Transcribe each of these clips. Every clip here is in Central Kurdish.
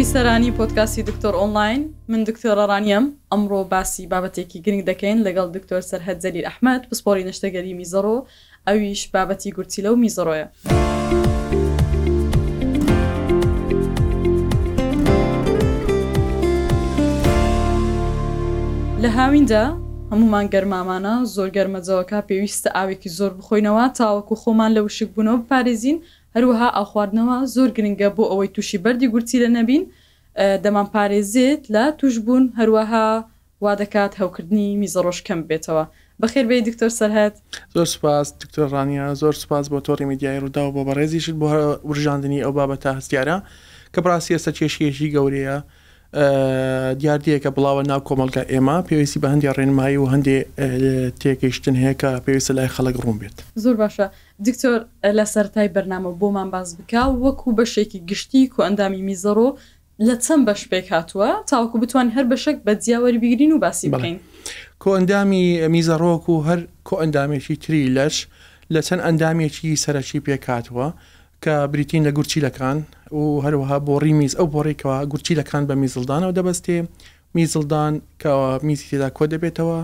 بیسەرانی پۆتکاسی دکتۆر ئۆنلاین من دکتۆرە ڕانیم ئەمڕۆ باسی بابەتێکی گرنگ دەکەین لەگەڵ دکتۆر سەرهەت زەلی ئەحمد پسپۆری نشتەگەری میزەڕۆ ئەویش بابەتی گورچیلە و میزڕۆیە. لە هاویندا هەموومان گەرمامانە، زۆر گەرمە جەوەکە، پێویستە ئاوێکی زۆر بخۆینەوە تاوەکو خۆمان لە وشکبوونەوە بپارێزین، هەروەها ئاوخواردنەوە زۆر گرنگە بۆ ئەوەی تووشی بەردی گورچیلە نەبین، دەمانپارێزێت لە تووشبوون، هەروەها وادەکات هەوکردنی میزەڕۆژ کەم ببێتەوە. بەخێر بێی دکتۆر سەرهەد. زۆر سوپاس دکتۆر ڕانیە. زۆر سوپاس بۆ تۆڕی میدیایی ڕووداو بۆ بەڕێزیشت بۆ وروژاندنی ئەو بابەتە هەستیارە کە بەڕاستی ئێستا کێشەیەکی گەورەیە دیاردەیەکە بڵاوە ناو کۆمەڵگای ئێمە پێویستی بە هەندێ ڕێنمایی و هەندێ تێگەیشتن هەیە کە پێویستە لای خەڵک ڕوون بێت. زۆر باشە دکتۆر لە سەرەتای بەرنامە بۆمان باس بکە وەکو بەشێکی گشتی کۆئەندامی میزەڕۆ لە چەند بەش پێکهاتووە تاوەکو بتوانین هەر بەشەک بە جیا وەریبگرین و باسی بەڵێ. بکەین؟ کۆئەندامی میزەڕۆک و هەر کۆئەندامێکی تری لەش لە چەند ئەندامێکی سەرەکی پێکهاتووە کە بریتین لە گورچیلەکان و هەروەها بۆڕی میز ئەو بۆڕەی کەوا گورچیلەکان بە میزڵدانەوە دەبەستێ میزڵدان کەوا میزی تێدا کۆدەبێتەوە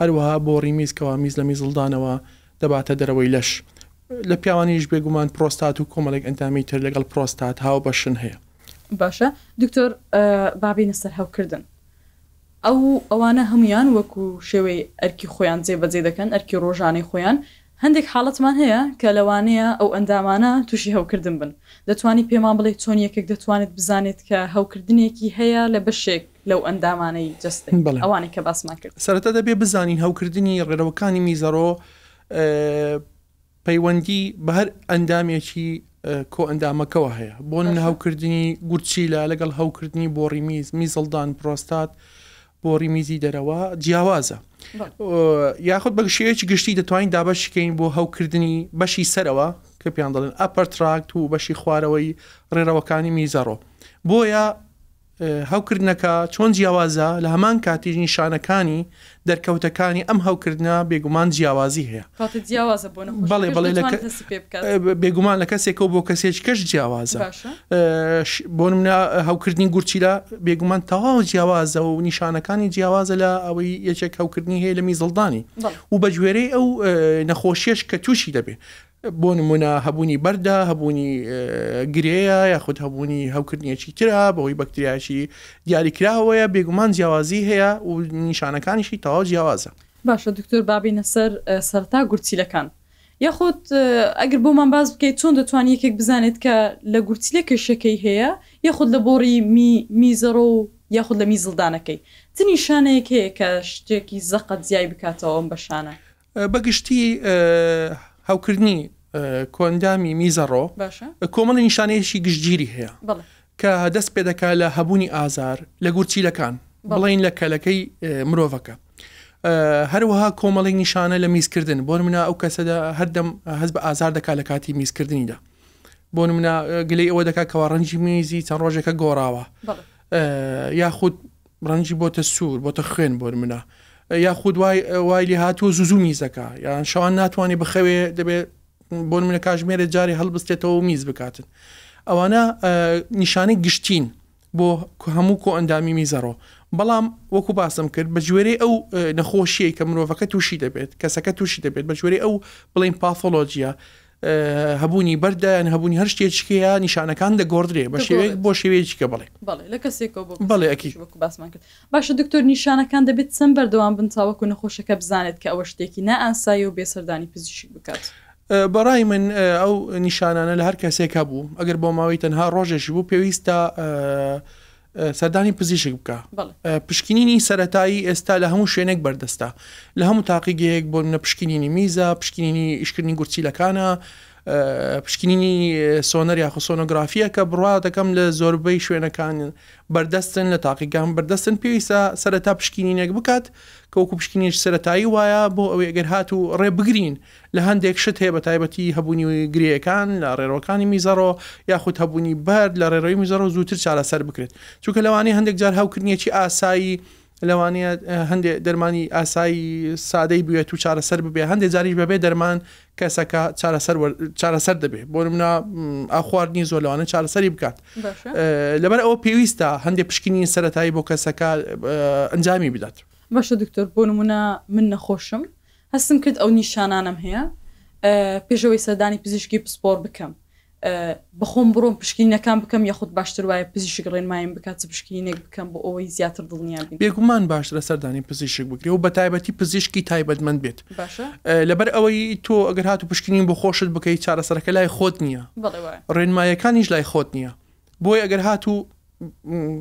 هەروەها بۆڕی میز کەوا میز لە میزڵدانەوە دەباتە دەرەوەی لەش لە پیاوانیش بێگومان پرۆستات و کۆمەڵێک ئەندامی تر لەگەڵ پرۆستات هاوبەشن هەیە. باشە دکتۆر با بێینە سەر هەوکردن ئەو ئەوانە هەموویان وەکو شێوەی ئەرکی خۆیان جێ بەجێ دەکەن ئەرکی ڕۆژانەی خۆیان هەندێک حاڵەتمان هەیە کە لەوانەیە ئەو ئەندامانە تووشی هەوکردن بن دەتوانی پێمان بڵێ چۆن یەکێک دەتوانێت بزانێت کە هەوکردنێکی هەیە لە بەشێک لەو ئەندامانەی جەستەی ئەوانەی کە باسمان کرد. سەرەتا دەبێت بزانین هەوکردنی ڕێرەوەکانی میزەڕۆ، پەیوەندی بە هەر ئەندامێکی کۆئەندامەکەوە هەیە، بۆ نمونە باشە هەوکردنی گورچیلە لەگەڵ هەوکردنی بۆڕی میز، میزەڵدان، پرۆستات، بۆڕی میزی دەرەوە جیاوازە. بە ئۆ یاخود بە شێوەیەکی گشتی دەتوانین دابەشی کەین بۆ هەوکردنی بەشی سەرەوە کە پێیان دەڵێن Upper Tract و بەشی خوارەوەی ڕێڕەوەکانی میزەڕۆ. بۆیە هەوکردنەکە چۆن جیاوازە، لە هەمان کاتیش نیشانەکانی دەرکەوتەکانی ئەم هەوکردنە بێگومان جیاوازی هەیە. کاتێ جیاوازە بۆ نەخۆشەکەش دەتوانێت هەستی پێ بکات؟ بەڵێ بەڵێ، بێگومان لە کەسێکەوە بۆ کەسێکیکەش جیاوازە. باشە. بۆ نمونە هەوکردنی گورچیلە بێگومان تەواو جیاوازە و نیشانەکانی جیاوازە لە ئەوەی یەکێک هەوکردنی هەیە لە میزەڵدانی. بەڵێ. و بەگوێرەی ئەو نەخۆشیەش کە تووشی دەبێت. بۆ نموونە هەبوونی بەردە، هەبوونی گرێیە یاخود هەبوونی هەوکردنیەکی ترە بەهۆی بەکتریایەکی دیاریکراوەیە، بێگومان جیاوازی هەیە و نیشانەکانیشی تەواو جیاوازە. باشە دکتۆر با بێینە سەر سەرەتا گورچیلەکان یاخود ئەگەر بۆمان باس بکەیت چۆن دەتوان یەکێک بزانێت کە لە گورچیلە کێشەکەی هەیە یاخود لە بۆڕی می میزەڕۆ و یاخود لە میزڵدانەکەی چ نیشانەیەک هەیە کە شتێکی زەقت زیای بکاتەوە ئەم بەشانە؟ بە گشتی هەوکردنی کۆئەندامی میزەڕۆ کۆمەڵی نیشانەیەکی گشتگیری هەیە کە دەست پێ دەکات لە هەبوونی ئازار لە گورچیلەکان بڵین لە کەلەکەی مرۆڤەکە هەروەها کۆمەڵی نیشانە لە میزکردن بۆ منە ئەو کەسەدا هەردەم هەز بە ئازار دەکات لە کاتی میزکردنیدا بۆ منە گلەی ئەوە دەکات کەوا ڕەنجی میزی چەند ڕۆژێکە گۆڕاوە یاخود ڕەنگی بۆتە سوور بۆتە خوێن بۆ نمونە یاخود وای وای لێ هاتووە زوو زوو میزەکە یان شەوان ناتوانێت بخەوێ دەبێت بۆ نمونە کاژمێرە جارێ هەڵبستێتەوە و میز بکاتن ئەوانە نیشانەی گشتین بۆ هەموو کۆ ئەندامی میزەڕۆ بەڵام وەکو باسم کرد بە جوێرەی ئەو نەخۆشیە کە مرۆڤەکە تووشی دەبێت کەسەکە تووشی دەبێت بە جوێری ئەو بڵین پافۆلۆجیە هەبوونی بەردە یان هەبوونی هەر شتێکیکەیە نیشانەکان دەگۆڕدرێ بە شێوەیەک بۆ شێوەیەکیکە بڵێ بەڵێ لە کەسێکەوە بۆ بڵێ ئەکی وەکو باسمان کرد باشە دکتۆر نیشانەکان دەبێت چەند بەردەوام بن تاوەکو نەخۆشەکە بزانێت کە ئەوە شتێکی نا ئاسایی و بێسەردانی پزیشک بکات. بەڕای من ئەو نیشانانە لە هەر کەسێک هەبوو ئەگەر بۆ ماوەی تەنها ڕۆژێکی بوو پێویستە سەردانی پزیشک بکە پشکنینی سەتایی ئێستا لە هەموو شوێنێک بەردەستە لە هەموو تاقیگەیەک بۆ منە پشکنینی میزە پشکنینی ئیشکردنی گورچیلەکانە پشکنینی سۆنەر یاخ سۆنۆگرافیە کە بڕوا دەکەم لە زۆربەی شوێنەکان بەردەستن لە تاقیگان بەردەستن پێویستە سەرەتا پشکینینێک بکات کەوەکو پشکینیش سەتایی وایە بۆ ئەوەی ئەگەر هات و ڕێ بگرین لە هەندێک شت هەیە بەتایبەتی هەبوونی گرێیەکان لە ڕێڕەوەکانی میزەڕۆ یاخود هەبوونی بەرد لە ڕێڕەوی میزەڕۆ زووتر چارەسەر بکرێت چونکە لەوانەیە هەندێک جار هەوکردنیەکی ئاسایی لەوانەیە هەندێک دەرمانی ئاسایی سادەی بوێت و چارەسەر ببێ هەندێک جاریش بەبێ دەرمان کەسەکە چارەسەر چارەسەر دەبێت بۆ منە ئاخواردنی زۆر لەوانە چارەسەری بکات لەبەر ئەوە پێویستە هەندێک پشکنی سەتایی بۆ کەسەکە ئەنجامی بدات باشە دکتۆر بۆ نمونە من نەخۆشم هەستم کرد ئەو نیشانانەم هەیە پێش ئەوەی سەردانی پزیشکی پسپۆڕ بکەم بەخۆم بڕۆم پشکینەکان بکەم یاخود باشتر وایە پزیشک ڕێنمایم بکات چ پشکینێک بکەم بۆ ئەوەی زیاتر دڵنیا بین؟ بێگومان باشترە سەردانی پزیشک بکرێ و بەتایبەتی پزیشکی تایبەتمەند بێت لەبەر ئەوەی تۆ ئەگەر هاتوو پشکینی بۆ خۆشت بکەیت چارەسەرەکە لای خۆت نییە ڕێنماییەکانیش لای خۆت نییە بۆیە ئەگەر هاتوو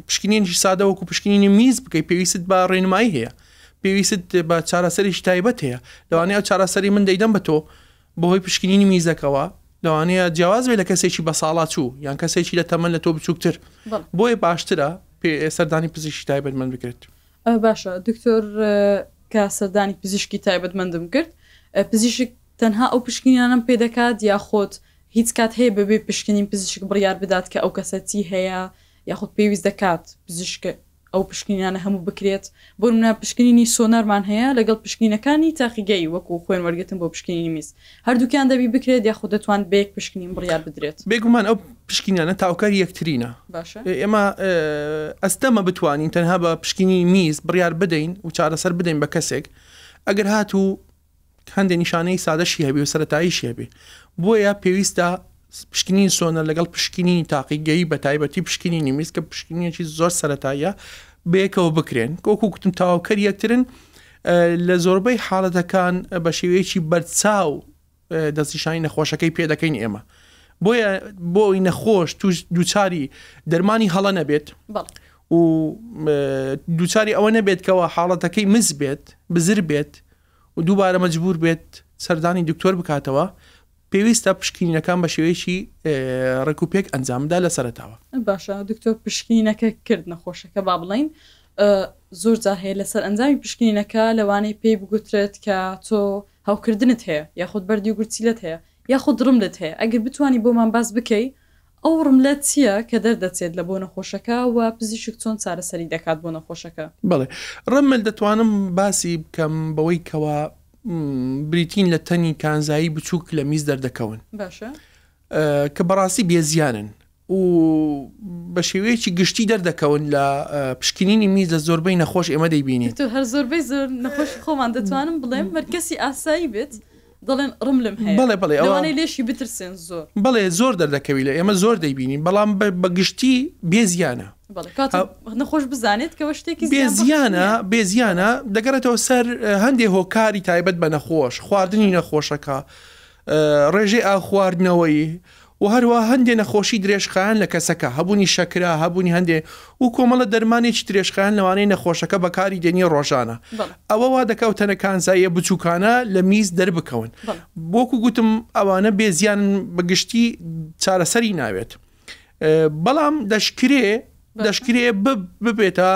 پشکنینی سادە وەکو پشکنینی میز بکەی پێویست بە ڕێنمایی هەیە پێویست بە چارەسەریش تایبەت هەیە لەوانەیە ئەو چارەسەری من دەیدەم بە تۆ بەهۆی پشکنینی میزەکەەوە لەوانەیە جیاواز بێ لە کەسێکی بە ساڵا چوو یان کەسێکی لە تەمەن لە تۆ بچووکتر بۆیە باشترە پێ سەردانی پزیشی تایبەت من بکرێت باشە دکتۆر کە سەردانی پزیشکی تایبەت مندم کرد پزیشک تەنها ئەو پشکینیانم پێ دەکات یاخۆت هیچ کات هەیە بەبێ پشکنین پزیشک بڕیار بدات کە ئەو کەسە چی هەیە یاخود پێویست دەکات پزیشک ئەو پشکنینانە هەموو بکرێت؟ بۆ نمونە پشکنینی سۆنارمان هەیە لەگەڵ پشکنینەکانی تاقیگەیی وەکو خوێن وەرگرتن بۆ پشکنینی میز هەردووکیان دەبی بکرێت یاخود دەتوان بەیەک پشکنین بڕیار بدرێت؟ بێگومان ئەو پشکینانە تاوکەری یەکترینە باشە. ئێمە ئەستەمە بتوانین تەنها بە پشکنینی میز بڕیار بدەین و چارەسەر بدەین بە کەسێک ئەگەر هاتوو هەندێ نیشانەی سادەشی هەبێ و سەرەتاییشی هەبێ بۆیە پێویستە پشکنین سۆنە لەگەڵ پشکنینی تاقیگەیی بە تایبەتی پشکنینی میز کە پشکنینێکی زۆر سەتایە بەیەکەوە بکرێن کۆکو کوتم تاواوکەر یەکترن لە زۆربەی حاڵەتەکان بە شێوەیەکی بەرچاو دەستنیشانی نەخۆشەکەی پێ دەکەین ئێمە بۆیە بۆ ئەوی نەخۆش توش دووچاری دەرمانی هەڵە نەبێت و دووچاری ئەوە نەبێت کەەوە حاڵەتەکەی مز بێت بزر بێت و دووبارە مەجبوور بێت سەردانی دکتۆر بکاتەوە، پێویستە پشکنینەکان بە شێوەیەکی ڕێکوپێک ئەنجام بدات لە سەرەتاوە. باشە دکتۆر پشکنینەکە کرد نەخۆشەکە با بڵێین زۆر جار هەیە لەسەر ئەنجامی پشکنینەکە لەوانەیە پێی بگوترێت کە تۆ هەوکردنت هەیە یاخود بەردی و گورچیلەت هەیە یاخود ڕملت هەیە ئەگەر بتوانی بۆمان باس بکەی ئەو ڕملە چیە کە دەردەچێت لە بۆ نەخۆشەکە و پزیشک چۆن چارەسەری دەکات بۆ نەخۆشەکە؟ بەڵێ ڕمل دەتوانم باسی بکەم بەوەی کەوا بریتین لە تەنی کانزایی بچوک لە میز دەردەکەون باشە. کە بەڕاستی بێ زیانن و بە شێوەیەکی گشتی دەردەکەون لە پشکنینی میز لە زۆربەی نەخۆش ئێمە دەیبینین. دکتۆر هەر زۆربەی زۆر نەخۆشی خۆمان دەتوانم بڵێم مەرکەسی ئاسایی بێت دەڵێن ڕملم هەیە بەڵێ بەڵێ ئەوە لەوانەیە لێشی بترسێن زۆر بەڵێ زۆر دەردەکەوی لە ئێمە زۆر دەیبینین بەڵام بە- بە گشتی بێ زیانە بەڵێ کاتێ هەو- نەخۆش بزانێت کەەوە شتێکی بێ زیانبەخش زیانە نییە. بێ زیانە دەگەڕێتەوە سەر اه، هەندێک هۆکاری تایبەت بە نەخۆش خواردنی نەخۆشەکە اه، ڕێژەی ئاو خواردنەوەی و هەروەها هەندێ نەخۆشی درێژخایەن لە کەسەکە، هەبوونی شەکرە، هەبوونی هەندێ و کۆمەڵە دەرمانێکی درێژخایەن لەوانەی نەخۆشەکە بەکاری دێنیە ڕۆژانە. ئەوە وا دەکا ئەو تەنە کانزاییە بچووکانە لە میز دەربکەون. وەکو گوتم ئەوانە بێ زیانن بە گشتی چارەسەری ناوێت. بەڵام دەشکرێ دەشکرێ ببێتە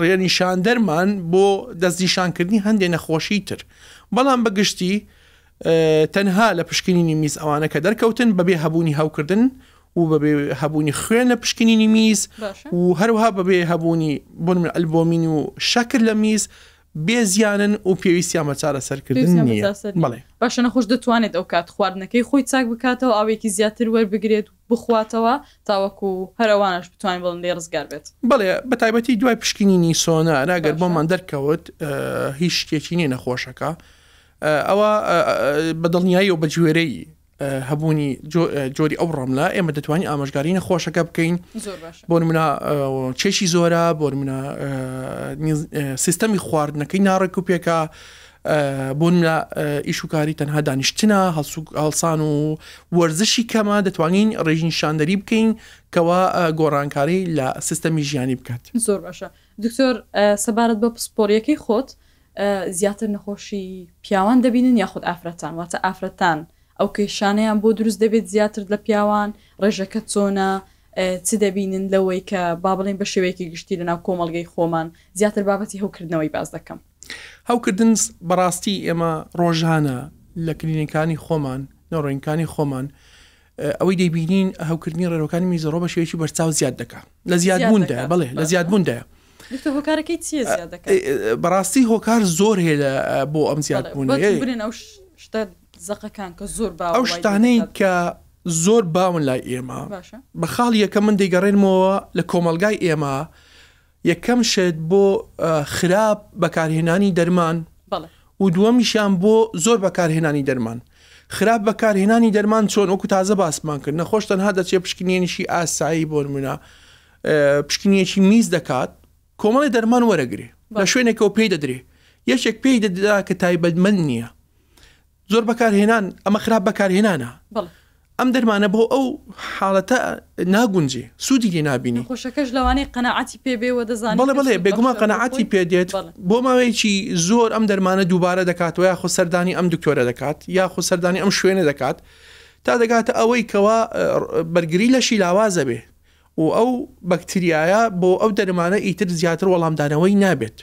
ڕێنیشاندەرمان بۆ دەستنیشانکردنی هەندێ نەخۆشی تر. بەڵام بە گشتی تەنها لە پشکنینی میز ئەوانە کە دەرکەوتن بەبێ هەبوونی هەوکردن و بەبێ هەبوونی خوێن لە پشکنینی میز و هەروها بەبێ هەبوونی بۆن من ئەلبۆمین و شەکر لە میز بێزیانن و پێویستیان بە چارەسەرکردن نیە بڵێ باشە نەخۆش دەتوانێت ئەو کات خواردنەکەی خۆی چاک بکاتەوە ئاوێکی زیاتر وەربگرێت بخواتەوە تاوەکو هەرەوانش بتوانین بڵن لێ ڕزگار بێت بڵێ بە تایبەتی دوای پشکنینی سۆنا راگەر بۆمان دەرکەوت هیچ شتێکی نیە نەخۆشەکە ئەوا بە دڵنیایی و بە گوێرەی هەبوونی جۆری ئەو ڕەملە ئێمە دەتوانین ئاماژگاری نەخۆشەکە بکەین بۆ منە چێشی زۆرە بۆ منە سیستەمی خواردنەکەی ناڕێک و پێکا بۆ منە ئیشوکاری تەنها دانیشتنا هەڵسان و وەرزشی کەمە دەتوانین ڕێژین شاندەری بکەین کەوا گۆڕانکاری لە سیستەمی ژیانی بکات زۆر باشە دکتۆر سەبارەت بە پسپۆریەکەی خۆت زیاتر نەخۆشی پیاوان دەبینن یاخود ئافرەتان واتە ئافرەتان ئەو کێشانەیان بۆ دروست دەبێت زیاتر لە پیاوان ڕێژەکە چۆنە چ دەبینن لەوەی کە با بڵێن بە شێوەیەکی گشتی لەناو کۆمەڵگەی خۆمان زیاتر بابەتی هەوکردنەوەی باس دەکەم. هەوکردن بەڕاستی ئێمە ڕۆژانە لە کلینیکانی خۆمان نەورۆینکانی خۆمان ئەوەی دەیبینین هەوکردنی ڕێرۆکانی میزەڕۆ بە شێوەیەکی بەرچاو زیاد دەکا لە زیادبووندایە بەڵێ لە زیادبووندایە هۆکارەکەی چیە زیاد دەکات بەڕاستی هۆکار زۆر هەیە لە بۆ ئەم زیادبوون ببرێن ئەو شتە زەقەکان کە زۆر با ئەو شتانەی کە زۆر باون لای ئێمە باشە بە خاڵ یەکە من دەیگەڕێنمەوە لە کۆمەلگای ئێمە یەکەم شت بۆ خراپ بەکارهێنانی دەرمان و دووەمیشیان بۆ زۆر بەکارهێنانی دەرمان خراپ بەکارهێنانی دەرمان چۆن وەکو تازە باسمان کرد نەخۆش تەنها دەچێت پشکنێنیشی ئاسایی بۆ نمونە پشکنیەکی میز دەکات کۆمەڵی دەرمان وەرەگرێ لە شوێنێکەوە پێی دەدرێ یەکێک پێی دەدا کە تایبەتمەند نییە زۆر بەکارهێنان ئەمە خراپ بەکارهێنانە ئەم دەرمانە بۆ ئەو حاڵەتە ناگونجێ سوودی لێ نبینی خۆشەکەش لەوانەیە قەنەعاتی پێ بێ وە دەزانێت بەڵێ بڵێ بێگومان قەنەعاتی پێ دێت بۆ ماوەیەکی زۆر ئەم دەرمانە دووبارە دەکات و یاخۆ سەردانی ئەم دکتۆرە دەکات یاخۆ سەردانی ئەم شوێنە دەکات تا دەگاتە ئەوەی کەوا بەرگری لەشی لاوازە بێ و ئەو بەکتریایە بۆ ئەو دەرمانە ئیتر زیاتر وەڵامدانەوەی نابێت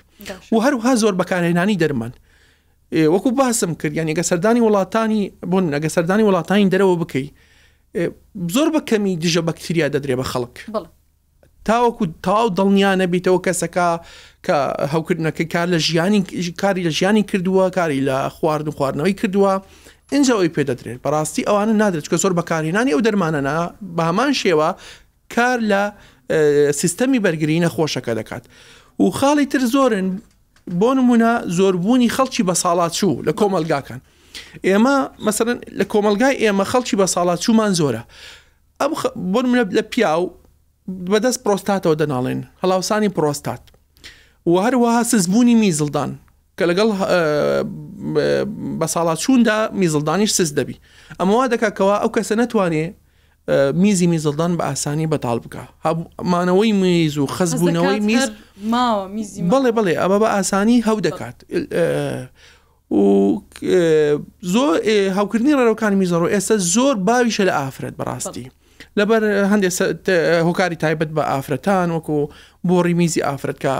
و هەروها زۆر بەکارهێنانی دەرمان وەکو باسم کرد یانی گە سەردانی وڵاتانی بۆ نەگە سەردانی وڵاتانی دەرەوە بکەی زۆر بە کەمی دژە بەکتریا دەدرێ بە خەڵک تاوەکو تاو دڵنیانە بیتەوە کەسەکە کە هەوکردنەکەی کار لە ژیانی کاری لە ژیانی کردووە کاری لە خوارد و خواردنەوەی کردووە اینجا ئەوی پێدەدرێت بەڕاستی ئەوانە نادرێت کە زۆر بەکارهێنانی ئەو دەرمانەنا بە هەمان شێوە کار لە سیستەمی بەرگری نەخۆشەکە دەکات و خاڵی تر زۆرن بۆ نمونە زۆربوونی خەڵکی بە ساڵاچوو لە کۆمەلگاکان ئێمە مەسەرن لە کۆمەلگای ئێمە خەڵکی بە ساڵاچوومان زۆرە ئەم بۆ منە لە پیاو بەدەست پرۆستاتەوە دەناڵێن هەڵاوسانی پرۆستات و هەروەها سزبوونی میزڵدان کە لەگەڵ بە ساڵاچووندا میزڵدانیش سز دەبی ئەمەوا دەکەکەوە ئەو کەسە نەتوانێ میزی میزەڵدان بە ئاسانی بەتاڵ بکە مانەوەی میز و خەزبوونەوەی میز بەڵێ بڵێ ئەمە بە ئاسانی هەو دەکات و زۆر هەوکردنی ڕێرەکانی میزەڕ و ئێستا زۆر باویشە لە ئافرەت بەڕاستی لەبەر هەندێک هۆکاری تایبەت بە ئافرەتان وەکو بۆڕی میزی ئافرەتکە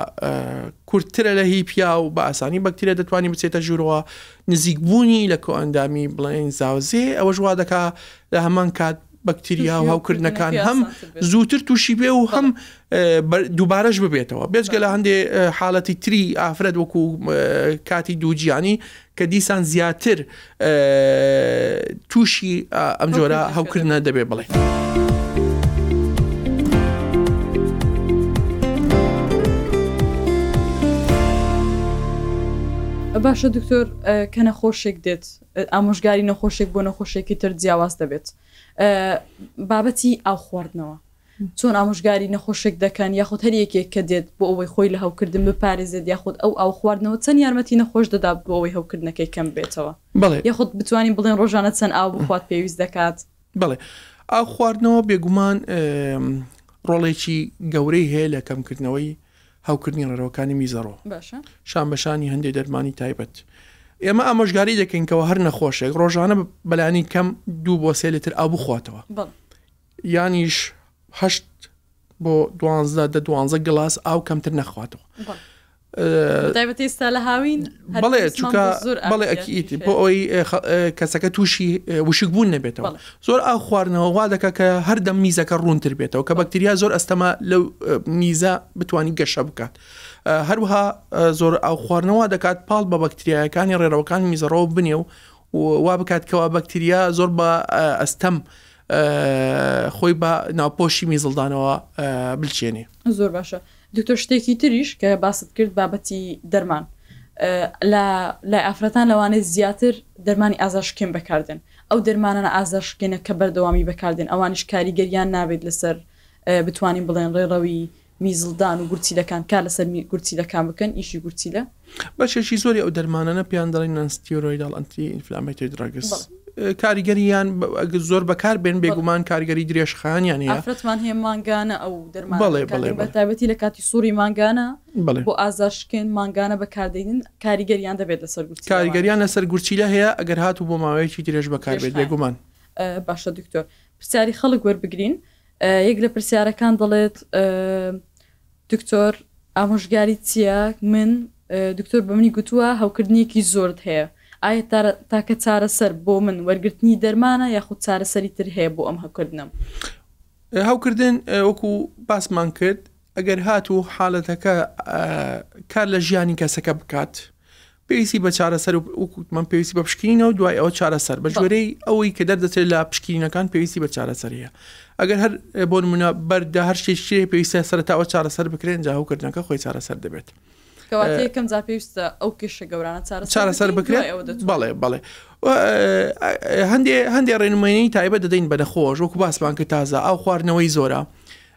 کورتترە لە هی پیا و بە ئاسانی بەکتیرە دەتوانانی بچێتە ژوورەوە نزیکبوونی لە کۆئەندامی بڵێن زاوزێ ئەوە ژوا دەکا لە هەمان کات بەکتریا و هاوکردنەکان هەم زووتر تووشی بێ و هەم دووبارەش ببێتەوە بێجگە لە هەندێ حاڵەتی تری ئافرەت وەکو کاتی دووجیانی کە دیسان زیاتر تووشی ئەم جۆرە هەوکردە دەبێ بڵێ. باشە دکتۆر کە نەخۆشێک دێت ئامۆژگاری نەخۆشێک بۆ نەخۆشێکی تر جیاواز دەبێت بابەتی ئاو خواردنەوە چۆن ئامۆژگاری نەخۆشێک دەکەن یاخود هەر یەکێک کە دێت بۆ ئەوەی خۆی لە هەوکردن بپارێزێت یاخود ئەو ئاو خواردنەوە چەند یارمەتی نەخۆش دەدات بۆ ئەوەی هەوکردنەکەی کەم بێتەوە یاخود بتوانین بڵێن ڕۆژانە چەند ئاو بخوات پێویست دەکات بڵێ ئاو خواردنەوە بێگومان ڕۆڵێکی گەورەی هەیە لە کەمکردنەوەی هەوکردنی ڕێرەوەکانی میزەڕۆ شان بە شانی هەندێ دەرمانی تایبەت. ئێمە ئامۆژگاری دەکەین کەەوە هەر نەخۆشێک ڕۆژانە بەلانی کەم دوو بۆ سێ لتر ئاو بخواتەوە یانیش هەشت بۆ دوانزە دە دوانزە گلاس ئاو کەمتر نەخواتەوە. ئێستا لە هاوین بڵێ چکە بڵێ ئەکییت بۆ ئەوی کەسەکە تووشی وشک بوون نەبێتەوە زۆر ئاو خواردنەوە وا دەکات کە هەر دەم میزەکە ڕوونتر بێتەوە کە بەکتریا زۆر ئەستەمە لەو میزە بتانی گەشە بکات هەروها زۆر ئاو خواردنەوە دەکات پاڵ بە بەکتریایەکانی ڕێرەوەکانی میزەڕەوە بنێ و وا بکات کەوا بەکتریا زۆر بە ئەستەم خۆی بە ناپۆشی میزڵدانەوە بلچێنێ زۆر باشە دکتۆر شتێکی تریش کە باست کرد بابەتی دەرمان لە لای ئافرەتان لەوانەیە زیاتر دەرمانی ئازاشکێن بەکاردێن ئەو دەرمانانە ئازاشکێنە کە بەردەوامی بەکاردێن ئەوانش کاریگەریان نابێت لەسەر بتوانین بڵێن ڕێڕەوی میزڵدان و گورچیلەکان کار لەسەر گورچیلەکان بکەن ئیشی گورچیلە بەشێکی زۆری ئەو دەرمانانە پێیان دەڵێن نان ستیرۆیداڵ ئەنتی ئینفلامەتری درەگس کاریگەریان ئەگە زۆر بەکار بێن بێگومان کارگەری درێژخانیان هەیە ئافرەتمان هەیە مانگانە ئەو دەرمان بەڵێ، بەڵێ، بە بەڵێ. تایبەتی لە کاتی سووری مانگانە بەڵێ. بۆ ئازار شکێن مانگانە بەکاردێنن کاریگەریان دەبێت لەسەر گورچیلە کاریگەریان لەسەر گورچیلە هەیە ئەگەر هاتوو بۆ ماوەیەکی درێژ بەکار بێت درێژخایەن. بێگومان ئە، باشە دکتۆر پرسیاری خەڵک وەربگرین ئە، یەک لە پرسیارەکان دەڵێت ئە، دکتۆر ئامۆژگاری چیە من دکتۆر بەمنی گوتوە هەوکردنیەکی زۆرت هەیە ئایە تاکە چارەسەر بۆ من وەرگرتنی دەرمانە یاخود چارەسەری تر هەیە بۆ ئەم هەکردنم. هەوکردن وەکو باسمان کرد ئەگەر هاتوو حالەتەکە کار لە ژیانی کەسەکە بکات پێویستی بە چارەسەر و وەکو وتمان پێویستی بە پشکینە و دوای ئەوە چارەسەر بە جۆرەی ئەوەی کە دەردەچێت لە پشکینەکان پێویستی بە چارەسەر هەیە ئەگەر هەر اه، بۆ نمونە بەردا هەر شتێک شتێ پێویستە سەرتاوە چارەسەر بکرێن جا هەوکردنەکە خۆی چارەسەر دەبێت کەواتە یەکەم جار پێویستە ئەو کێشە گەورانە چارەسەر چارەسەر بکەین، بکرێت دوای ئەوە دەتوانین. بەڵێ بەڵێ و، اه، اه، هەندێ هەندێ ڕێنمونی تایبەت دەدەین بە نەخۆش وەکو باسمان کرد تازە ئاو خواردنەوەی زۆرە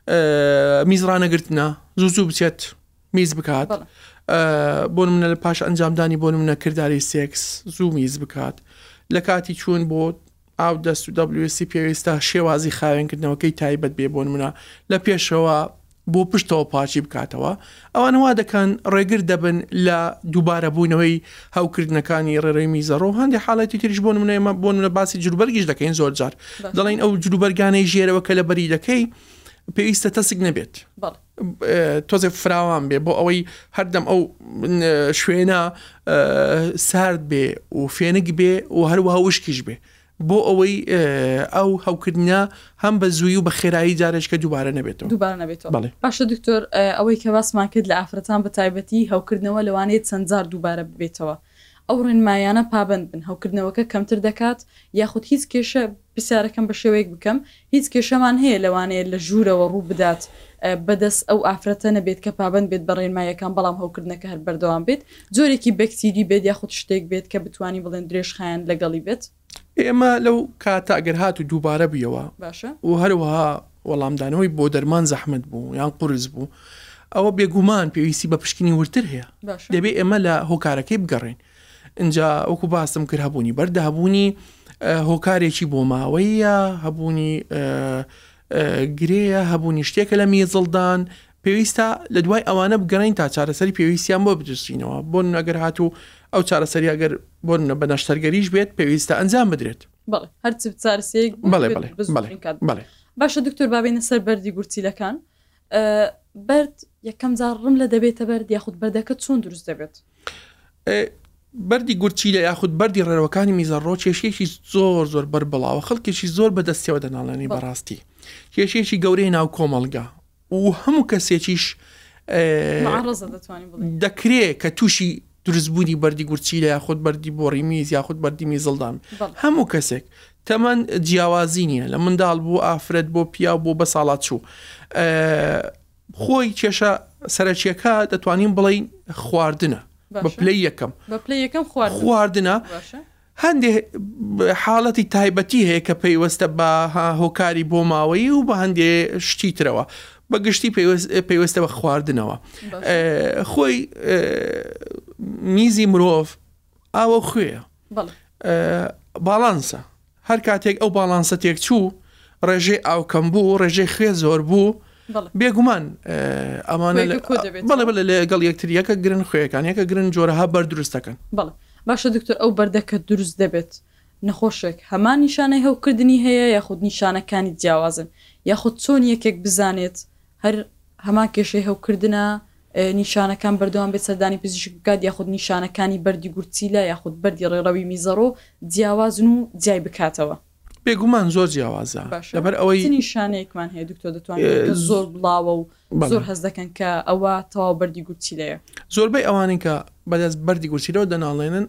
اه، میزڕانەگرتنە زوو زوو بچێت میز بکات بۆ منە لە پاش ئەنجامدانی بۆ منە کردداری سێکس زوو میز بکات لە کاتی چوون بۆ ئاو دەست و دەبلوسی پێویستە شێوازی خاوێنکردنەوەکەی تایبەت بێ بۆن منە لە پێشەوە بۆ پشتەوە پاچی بکاتەوە ئەوانەوە دەکەن ڕێگر دەبن لە دووبارە بوونەوەی هەوکردنەکانی ڕێڕێ میزەڕۆ هەندی حاڵەتی تریش بۆن منێمە بۆن منە باسی جروبەرگیش دەکەین زۆر جار دەڵین ئەو جروبەرگانەی ژێرەوە کە لە بەری دەکەی پێویستە تەسک نەبێت بەڵ تۆزێ فراوان بێ بۆ ئەوەی هەردەم ئەو شوێنە سارد بێ و فێنک بێ و هەروەها وشکیش بێ بۆ ئەوەی ئەو هەوکردە هەم بە زووی و بە خێرایی جارێککە دووبارە نەبێتەوە دووبارە نەبێتەوە بڵێ باشە دکتۆر ئەوەی کە باسمان کرد لە ئافرەتان بە تایبەتی هەوکردنەوە لەوانەیە چەندجار دووبارە ببێتەوە ئەو ڕێنمایانە پابند بن هەوکردنەوەکە کەمتر دەکات یاخود هیچ کێشە پرسیارەکەم بە شێوەیەک بکەم، هیچ کێشەمان هەیە لەوانەیە لە ژوورەوە ڕوو بدات بە دەست ئەو ئافرەتە نەبێت کە پابەند بێت بە ڕێنماییەکان بەڵام هەوکردنەکە هەر بەردەوام بێت جۆرێکی بەکتیری بێت یاخود شتێک بێت کە بتوانین بڵێن درێژخایەن لەگەڵی بێت؟ ئێمە لەو کاتە ئەگەر هات و دووبارە بوویەوە باشە. و هەروەها وەڵامدانەوەی بۆ دەرمان زەحمەت بوو یان قورس بوو ئەوە بێگومان پێویستی بە پشکنی وردتر هەیە باشە. دەبێت ئێمە لە هۆکارەکەی بگەڕێین ئینجا وەکو باسم کرد هەبوونی بەرد هەبوونی هۆکارێکی بۆ ماوەیە هەبوونی گرێە هەبوونی شتێکە لە میزڵدان پێویستە لە دوای ئەوانە بگەڕین تا چارەسەری پێویستیان بۆ بدرسینەوە بۆن ئەگەر هاتوو ئەو چارەسەری ئەگەر بۆن بە نەشتەرگەریش بێت پێویستە ئەنجام بدرێت باشە دکتۆر بابینە سەر بەردی گورچیلەکان بەرد یەکەم جار ڕم لە دەبێتە بەرد یاخود بەردەکە چۆن دروست دەبێت؟ بەردی گورچی لە یاخود بەردی ڕێوەکانی میزەڕۆ کێشێکی زۆر زۆر بەر بڵاوە خەڵکێکی زۆر بەدەستەوە دەناڵێنی بەڕاستی کێشێکی گەورەی ناو کۆمەلگا و هەموو کەسێکیش دەکرێت کە تووشی دروستبوونی بەردی گورچیلە یاخود بەردی بۆڕی میز یاخود بەردی میزڵدان هەموو کەسێک تەمەەن جیاوازی نییە لە منداڵ بوو ئافرەت بۆ پیاو بۆ بە ساڵات چوو خۆی کێشە سەرەکیەکە دەتوانین بڵین خواردنە بە پلەی یەکەم بە پلەی یەکەم خواردنە هەندێک حاڵەتی تایبەتی هەیە کە پەیوەستە بە هۆکاری بۆماوەیی و بە هەندێ شتی ترەوە بە گشتی پەیوەستە بە خواردنەوە خۆی میزی مرۆڤ ئاوە خوێ باڵانسە هەر کاتێک ئەو باڵانسە تێک چوو ڕێژەی ئاوکەم بوو ڕێژەی خوێ زۆر بوو بێگومان ئەمانە بەڵێ بەڵێ لە گەڵ یەکتر یەکە گرن خوێەکان یەکە گرن جۆرەها بەر دروست دەکەن بەڵێ باشە دکتۆر ئەو بەردەکە دروست دەبێت نەخۆشێک هەمان نیشانەی هەوکردنی هەیە یاخود نیشانەکانی جیاوازن یاخود چۆن یەکێک بزانێت هەر هەمان کێشەی هەوکردە نیشانەکان بەردەوام بێت سەردانی پزیشک بکات یاخود نیشانەکانی بەردی گورچیلە یاخود بەردی ڕێڕەوی میزەڕۆ جیاوازن و جیای بکاتەوە. بێگومان زۆر جیاوازە باشە لەبەر ئەوەی چ نیشانەیەکمان هەیە دکتۆر دەتوانین اه، کە زۆر بڵاوە و بەڵێ. زۆر هەست دەکەن کە ئەوە تەواو بەردی گورچیلەیە زۆربەی ئەوانەی کە بەدەست بەردی گورچیلەوە دەناڵێنن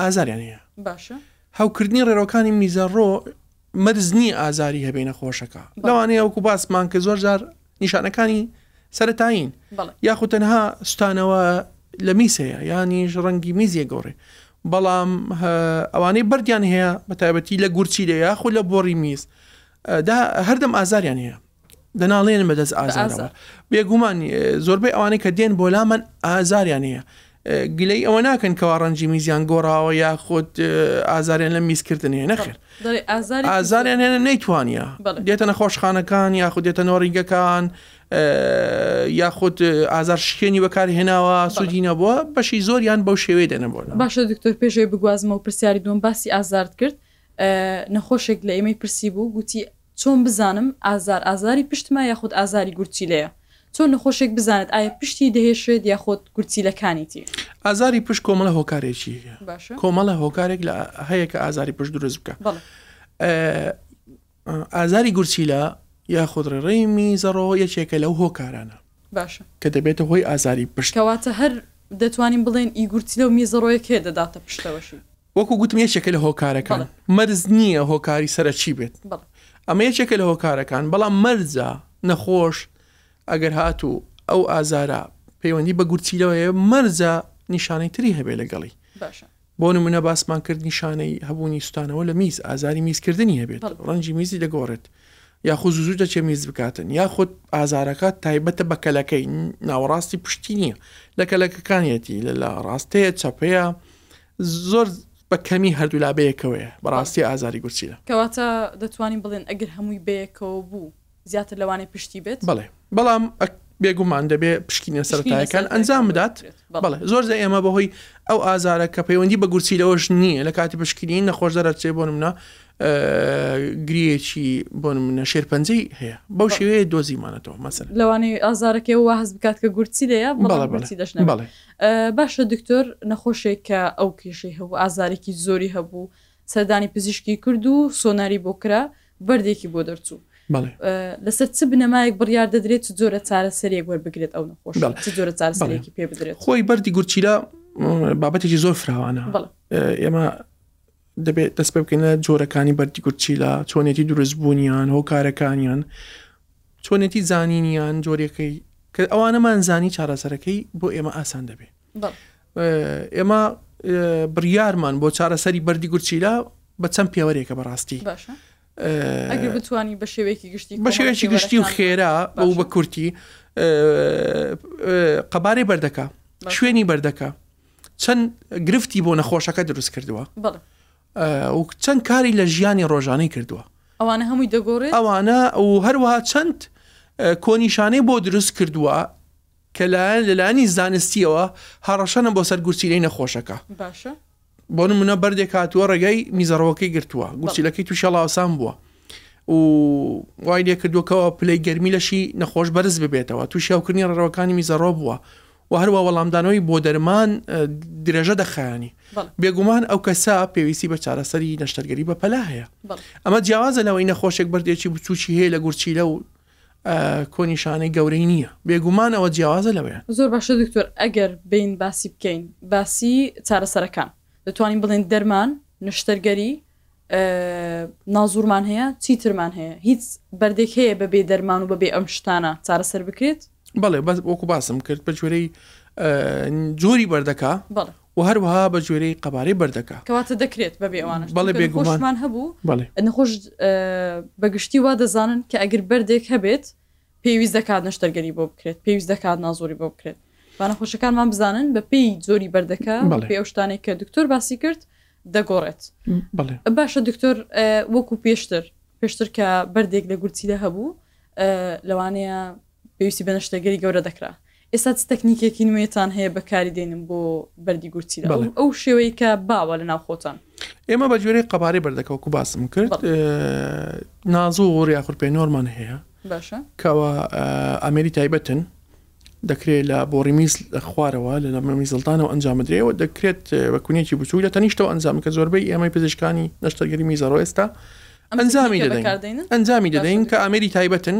ئازاریان هەیە باشە هەوکردنی ڕێرۆکانی میزەڕۆ مرز نییە ئازاری هەبێ نەخۆشەکە لەوانەیە وەکو باسمان کە زۆر جار نیشانەکانی سەرەتایین یاخود تەنها سوتانەوە لە میسەیە یانیش ڕەنگی میزیە گۆڕێ بەڵام ئەوانەی بەردیان هەیە بە تایبەتی لە گورچی لە یاخود لە بۆڕی میز دا هەردەم ئازاریان هەیە دەناڵێن بەدەست ئازارەوە بێگومان زۆربەی ئەوانەی کە دێن بۆ لامان ئازاریان هەیە گلەی ئەوە ناکەن کەوا ڕەنجی میزیان گۆڕاوە یاخود ئازاریان لە میزکردن هەیە نەخێر دەڵێ ئازاری ئازاریان هێنە نەیتوانە بەڵێ. دێتە نەخۆشخانەکان یاخود دێتە نۆڕینگەکان ئە، یاخود ئازار شکێنی بەکارهێناوە سوودی نەبووە بەشی زۆریان بەو شێوەیە دێنە بۆ لام. باشە دکتۆر پێش ئەوەی بگوازمەوە پرسیاری دووەم باسی ئازارت کرد ئە، نەخۆشێک لە ئێمەی پرسی بوو گوتی چۆن بزانم ئازار ئازاری پشتمە یاخود ئازاری گورچیلەیە؟ چۆن نەخۆشێک بزانێت ئایا پشتی دەهێشێت یاخود گورچیلەکانیتی؟ ئازاری پشت کۆمەڵە هۆکارێکی هەیە باشە. کۆمەڵە هۆکارێک لە هەیە کە ئازاری پشت دروست بکە بەڵێ. ئازاری گورچیلە یاخود ڕێڕەی میزەڕۆ یەکێکە لەو هۆکارانە باشە. کە دەبێتە هۆی ئازاری پشت. کەواتە هەر دەتوانین بڵێن ئی گورچیلە و میزەڕۆیەک هەیە دەداتە پشتەوەشی. وەکو گوتم یەکێکە لە هۆکارەکان مەرز نییە هۆکاری سەرەکی بێت ئەمە یەکێکە لە هۆکارەکان بەڵام مەرزە نەخۆش ئەگەر هاتوو ئەو ئازارە پەیوەندی بە گورچیلەوەیە مەرزە نیشانەی تری هەبێ لەگەڵی بۆ نمونە باسمان کرد نیشانەی هەبوونی سوستانەوە لە میز ئازاری میزکردنی هەبێت ڕەنجی میزی دەگۆڕێت یاخود زوزو دەچێ میز بکاتن یاخود ئازارەکە تایبەتە بە کەلەکەی ناوەڕاستی پشتی نییە لە کەلەکەکانیەتی لە لا ڕاستەیە چەپەیە زۆر بە کەمی هەردوولا بەیەکەوەیە بەڕاستی ئازاری گورچیلە. کەواتە دەتوانین بڵێن ئەگەر هەمووی بەیەکەوە بوو زیاتر لەوانەی پشتی بێت؟ بەڵێ، بەڵام بێگومان دەبێ پشکینە سەرەتایەکان ئەنجام بدات. بەڵێ، زۆر جار ئێمە بەهۆی ئەو ئازارە کە پەیوەندی بە گورچیلەوەش نییە لە کاتی پشکنین نەخۆش دەرەچێ بۆ نمونە گرێیەکی بۆ نمونە شێرپەنجەی هەیە بەو شێوەیە دۆزیمانەتەوە مەسەر. لەوانەیە ئازارەکەی وا هەست بکات کە گورچیلەیە بەڵام گورچیلەش نەبێت. بەڵێ، بەڵێ. باشە دکتۆر نەخۆشێک کە ئەو کێشەی هەبوو ئازارێکی زۆری هەبوو سەردانی پزیشکی کرد و سۆناری بۆ کرا بەردێکی بۆ دەرچوو لەسەر چ بنەمایەک بڕیار دەدرێت چ جۆرە چارەسەرێک وەربگرێت ئەو نەخۆش چ جۆرە چارەسەرێکی پێ بدرێت خۆی بەردی گورچیلە بابەتێکی زۆر فراوانە ئێمە دەبێت دەست پێ بکەین لە جۆرەکانی بەردی گورچیلە، چۆنێتی دروستبوونیان، هۆکارەکانیان، چۆنێتی زانینیان جۆرەکەی کە ئەوانەمان زانی چارەسەرەکەی بۆ ئێمە ئاسان دەبێت. ئێمە بڕیارمان بۆ چارەسەری بەردی گورچیلە بە چەند پێوەرێکە بەڕاستی بتانی بە شێوەیەکی گشتی بە شێوەیەکی گشتی و خێرا ئەو بە کورتی قەبارەی بەردەکە شوێنی بەردەکە چەند گرفتی بۆ نەخۆشەکە دروست کردووە چەند کاری لە ژیانی ڕۆژانەی کردووە ئەوانە هەمووی دەگۆڕێت ئەوانە و هەروەها چەند کۆنیشانەی بۆ دروست کردووە کە لایەن لەلانی زانستیەوە هەڕەشەنە بۆ سەر گورچیلەی نەخۆشەکە باشە بۆ منە بەردێک هاتووە ڕێگەی میزەڕەوەکەی گرتووە گورچیلەکەی تووشەڵاوسان بووە و وای لێ کردوەکەەوە پلەی گەرمی لەشی نەخۆش بەرز ببێتەوە تووشیاوکردنی ڕەوەکانی میزەڕۆ بووە و هەروە وەڵامدانەوەی بۆ دەرمان درێژە دەخایەنی بێگومان ئەو کەسە پێویستی بە چارەسەری نەشتەرگەری بە پەلا هەیە ئەمە جیاوازە لەوەی نەخۆشێک بردێکی بچوکی هەیە لە گورچیلە و کۆنیشانەی گەورەی نییە بێگومان ئەوە جیاوازە لەوەیە زۆر باشە دکتۆر ئەگەر بین باسی بکەین باسی چارەسەرەکان دەتوانین بڵێن دەرمان نشتەرگەری نازوڕمان هەیە چیترمان هەیە هیچ بەردێک هەیە بە بێ دەرمان و بە بێ ئەم شتانە چارەسەر بکرێت بەڵێ بەس وەکو باسم کرد بە جۆرەی جۆری بەردەکە و هەروەها بە جۆرەی قەبارەی بەردەکە کەواتە دەکرێت بە بێوانە بەڵێ بێگومان هەبوو بەڵێ نەخۆش بەگشتی وا دەزانن کە ئەگەر بەردێک هەبێت پێویست دەکات نەشتەرگەری بۆ بکرێت پێویست دەکات نازۆری بۆ بکرێت بانەخۆشەکانمان بزانن بە پێی زۆری بەردەکە پێ شتانێک کە دکتۆر باسی کرد دەگۆڕێت بەڵێ باشە دکتۆر وەکو پێشتر پێشتر کە بەردێک لە گورچیدا هەبوو لەوانەیە پێویستی بە نەشتەگەری گەورە دەکرا ئێستا تەکنیکێکی نوێتان هەیە بەکاری دێنم بۆ بەردی گورچی ئەو شێوەی کە باوە لە ناو خۆتان ئێمە بە جوێرەی قەبارەی بەردەکەوەکو باسم کرد نازۆ وەڕ یاخور پێ نۆرمان هەیە کەەوە ئەمێری تایبەتن دەکرێت لە بۆڕی میز لە خوارەوە لە لەمە میزڵدانەوە ئەنجامدرێت و دەکرێت بە کونیەکی بچووک لە تەنیشتەوە ئەنجام کە زۆربەی ئێمەی پزیشکانی نەشتەرگەری میزەڕۆ ئێستا ئەنجامی دەدەین ئەنجامی دەدەین کە ئامێری تایبەتن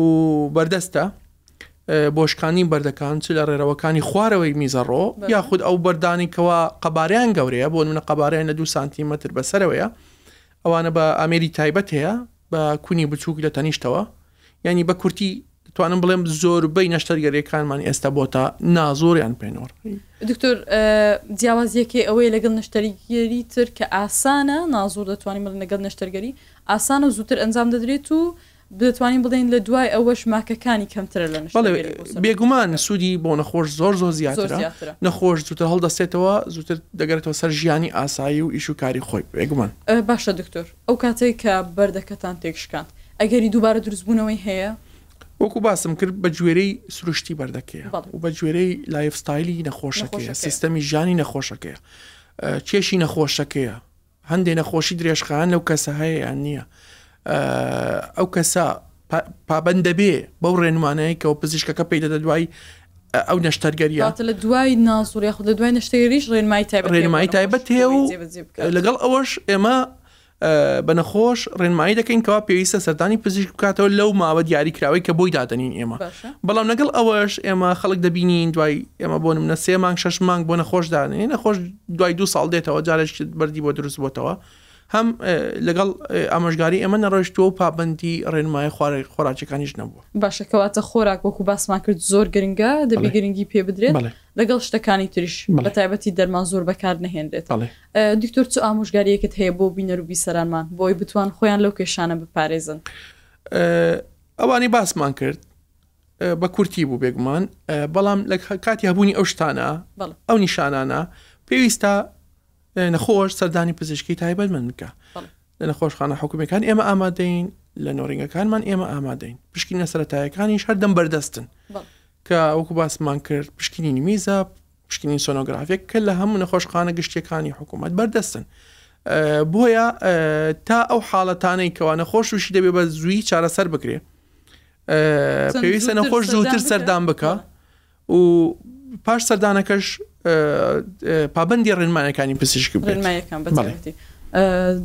و بەردەستە بۆ شکانی بەردەکان چ لە ڕێرەوەکانی خوارەوەی میزەڕۆ یاخود ئەو بەردانی کەوا قەباریان گەورەیە بۆ منە قەباریان لە دوو سانتیمەتر بەسەرەوەیە ئەوانە بە ئامێری تایبەت هەیە بە کونی بچووک لە تەنیشتەوە یانی بە کورتی توانم بڵێم زۆربەی نەشتەرگەریەکانمان ئێستا بۆتە نازۆریان پێنۆڕ دکتۆر جیاوازیەکەی ئەوەیە لەگەڵ نەشتەرگەری تر کە ئاسانە نازۆر دەتوانین بڵێن لەگەڵ نەشتەرگەری ئاسانە و زووتر ئەنجام دەدرێت و بتوانین بڵێن لە دوای ئەوەش ماکەکانی کەمترە لە بێگومان سوودی بۆ نەخۆش زۆر زۆر زیاترە نەخۆش زووتر هەڵدەستێتەوە زووتر دەگەرێتەوە سەر ژیانی ئاسایی و ئیش و کاری خۆی بێگومان باشە دکتۆر ئەو کاتەی کە بەردەکەتان تێکشکاند ئەگەری دووبارە دروستبوونەوەی هەیە؟ وەکو باسم کرد بەگوێرەی سروشتی بەردەکەیە و بەگوێرەی لایف ستایلی نەخۆشەکەیە، سیستەمی ژیانی نەخۆشەکەیە، کێشی نەخۆشەکەیە، هەندێ نەخۆشی درێژخایەن لەو کەسە هەیە یان نییە، ئەو کەسە، پابەند دەبێ بەو ڕێنمانەیە کەەوە پزیشکەکە پێی دەدە دوای ئەو نەشتەرگەریە لە دوای ناسوور یاخود لە دوای نەشتەگەریش ڕێنمای تای ڕێنمای تایبەت هەیە و لەگەڵ ئەوەش ئێمە بەنەخۆش ڕێنمایی دەکەین کەوا پێویستە سەردانی پزیشک بکاتەوە لەو ماوە دیاریکراوەی کە بۆی دادنین ئێمە بەڵام لەگەڵ ئەوەش ئێمە خەڵک دەبینین دوای ئێمە بۆ منە سێ مانگ شش مانگ بۆ نەخۆش دانێ نەخۆش دوای دو ساڵ دێتەوە جارش بەری بۆ دروست بۆتەوە هەم لەگەڵ ئامۆژگاری ئێمە نەڕۆیشتووە و پابەندی ڕێنمایە خۆراکیەکانیش نەبووە. باشە کەواتە خۆراک وەکو باسمان کرد زۆر گرنگە دەبی گرنگی پێ بدرێت لەگەڵ شتەکانی تریش بە تایبەتی دەرمان زۆر بەکار نەهێنرێت دکتۆر چ ئامۆژگاریەکت هەیە بۆ بینەر و بیسەرانمان بۆی بتوان خۆیان لەو کێشانە بپارێزن ئەوانی باسمان کرد بە کورتی بوو بێگومان بەڵام لە کاتی هەبوونی ئەو شتانە ئەو نیشانانە پێویستە لە نەخۆش سەردانی پزیشکی تایبەتمەند بکە لە نەخۆشخانە حکومەکان ئێمە ئامادەین لە نۆرینگەکانمان ئێمە ئامادەین پشکینە سەتایەکانیش هەردەم بەردەستن کە ئەوکو باسمان کرد پشکینی نمیزە پشکنین سۆنۆگرافێک کە لە هەموو نەخۆشخانە گشتیەکانی حکوومەت بەردەستن بۆیە تا ئەو حاڵەتانەی کەوا نەخۆش وشی دەبێ بە زووی چارەسەر بکرێ پێویستە نەخۆش زووتر سەردان بکە و پاش سەردانەکەش پابەندی ڕێنمانەکانی پزیشکی بێت.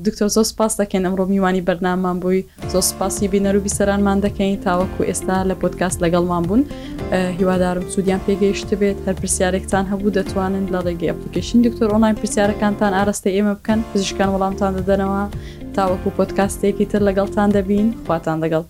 دکتۆر زۆر سپاس دەکەین ئەمڕۆ میوانی بەرنامان بووی زۆر سپاسی بینەر و بیسەرانمان دەکەین تاوەکو ئێستا لە پۆتکاس لەگەڵمان بوون هیوادارم سوودیان پێگەیشت بێت هەر پرسیارێکتان هەبوو دەتوانن لە ڕێگەی ئەپلیکیشن دکتۆر ئۆنلاین پرسیارەکانتان ئاراستی ئێمە بکەن پزیشکان وەڵامتان دەدەنەوە تاوەکو پۆتکاستێکی تر لەگەڵتان دەبین خواتان دەگەڵ.